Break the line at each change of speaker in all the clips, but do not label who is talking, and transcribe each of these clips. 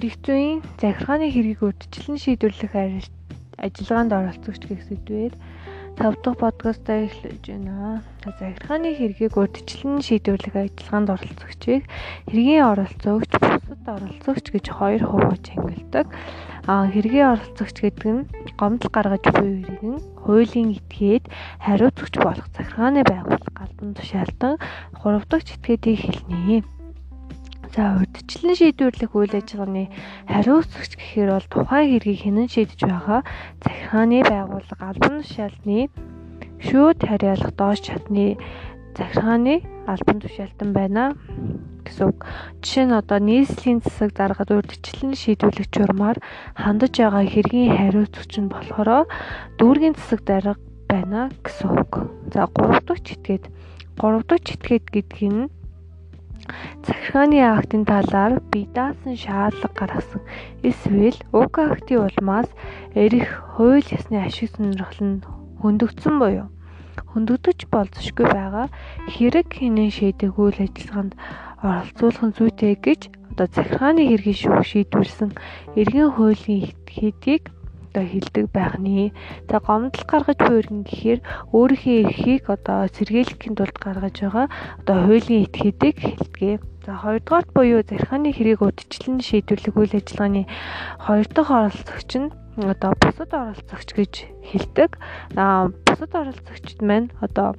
Ирэх зүйн захиргааны хэргийг урьдчилан шийдвэрлэх ажиллагаанд оролцогч гэх сэдвээр 5 дахь подкастаа эхлэж байна. Захиргааны хэргийг урьдчилан шийдвэрлэх ажиллагаанд оролцогчийг хэргийн оролцогч, бусад оролцогч гэж хоёр хувааж ангилдаг. Аа хэргийн оролцогч гэдэг нь гомдол гаргаж буй иргэн хуулийн этгээд хариуцагч болох захиргааны байгууллага албан тушаалтан 3 дахь этгээдийг хэлнэ. За урьдчилан шийдвэрлэх үйл ажиллагааны хариуцагч гэхээр бол тухайн хэргийг хинэн шийдэж байгаа захиргааны байгууллага албан тушаалтны шүүд харьяалах доош чадны захиргааны албан тушаалтан байна гэсэн үг. Жишээ нь одоо нийслэлийн засаг даргад урьдчилан шийдвэрлэх журмаар хандаж байгаа хэргийн хариуцагч нь болохоор дүүргийн засаг дарга байна гэсэн үг. За 3 дахь читгээд 3 дахь читгээд гэдэг нь захиргааны актын талаар бие даасан шаардлага гаргасан. Эсвэл уг актын улмаас эрэх хууль ёсны ашиг сонирхол нь хөндөгдсөн буюу хөндөгдөж болзошгүй байгаа хэрэг хинэн шийдэх үйл ажиллагаанд оролцуулах нь зүйтэй гэж одоо захиргааны хэргийн шүүх шийдвэрлсэн эргэн хуулийн хэдийг одоо хилдэг байх нь. За гомдол гаргаж иргэн гэхээр өөрийнхөө эрхийг одоо сэргийлэхийн тулд гаргаж байгаа одоо хуулийн этгээдийг хилдэгэ. За хоёрдугаарт буюу зархааны хэрийг удирчлан шийдвэрлэх үйл ажиллагааны хоёр дахь оролцогч нь одоо бусад оролцогч гэж хэлдэг. Аа бусад оролцогчд маань одоо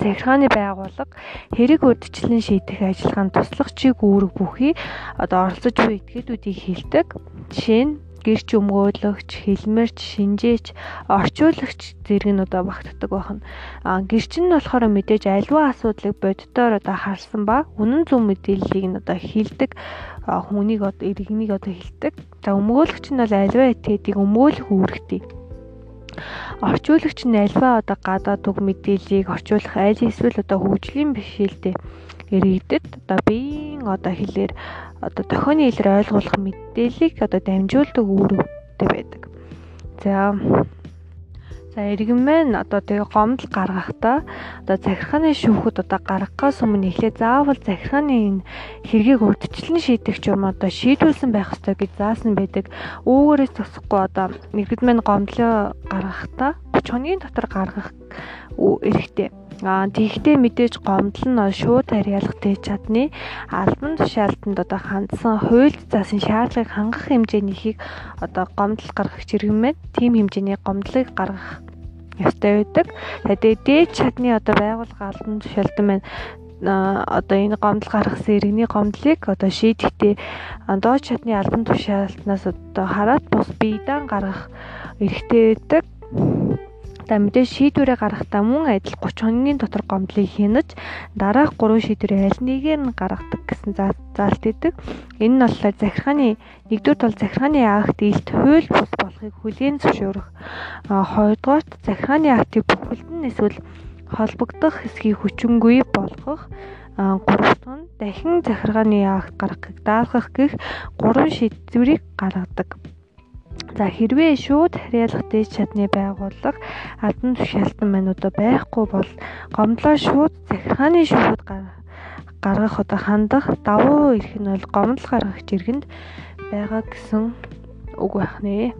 захиргааны байгууллага хэрэг урдчлан шийдэх ажиллагаанд туслахчийг үүрэг бүхий одоо оролцож буй этгээдүүдийг хилдэг. Жишээ нь гэрч өмгөөлөгч, хэлмэрч, шинжээч, орчуулагч зэрэг нь одоо багтдаг байна. А гэрч нь болохоор мэдээж альва асуудлыг боддоор одоо харсан ба үнэн зөв мэдээллийг нь одоо хилдэг хүнийг одоо иргэнийг одоо хилдэг. За өмгөөлөгч нь бол альва этгээдийг өмгөөлөх үүрэгтэй орчуулагч нь альва одоо гадаад үг мэдээллийг орчуулах аль эсвэл одоо хөгжлийн бишэлтэй иргэдэд одоо биеийн одоо хэлээр одоо дохионы хэлээр ойлгуулах мэдээллийг одоо дамжуулдаг үүрэгтэй байдаг. За За иргэн маань одоо тэгээ гомдол гаргахдаа одоо захиргааны шүүхэд одоо гаргахаас өмнө эхлээ заавал захиргааны энэ хэргийг урдчлан шийдэх юм одоо шийдүүлсэн байх ёстой гэж заасан байдаг. Үүгээрээс тусахгүй одоо нэгд маань гомдлоо гаргахдаа 30 хоногийн дотор гаргах эрхтэй. Аа тэгхдээ мэдээж гомдол нь шууд харьяалах дэж чадны албан тушаалтанд одоо хандсан хуульд заасан шаардлагыг хангах хэмжээнийхийг одоо гомдол гаргах чиргэмэд тийм хэмжээний гомдлыг гаргах ёстой байдаг. Тэгээд дээд чадны одоо байгууллага албан тушаалтан байна одоо энэ гомдол гаргасан иргэний гомдлыг одоо шийдэхдээ доод чадны албан тушаалтнаас одоо хараад бус биедан гаргах эрхтэй байдаг. За мэдээж шийдвэрээ гаргахдаа мөн адил 30 хоногийн дотор гомдлыг хянаж дараах 3 шийдвэрээ аль нэгээр нь гаргадаг гэсэн заалт өгдөг. Энэ нь болохоор захиргааны нэгдүгээр тул захиргааны акт илт хууль бус болохыг хүлээн зөвшөөрөх. Хоёрдугаарт захиргааны актыг бүхэлдэн эсвэл холбогдох хэсгийг хүчингүй болгох. А гурав дахь нь дахин захиргааны акт гаргахыг даалгах гэх гурван шийдвэрийг гаргадаг. За хэрвээ шууд харьяалах дээд чадны байгууллага албан тушаалтан мануудаа байхгүй бол гомдлоо шууд захиргааны шүүхэд гаргах одоо хандах давуу эрх нь бол гомдол гаргах жиргэнд байгаа гэсэн үг байх нэ.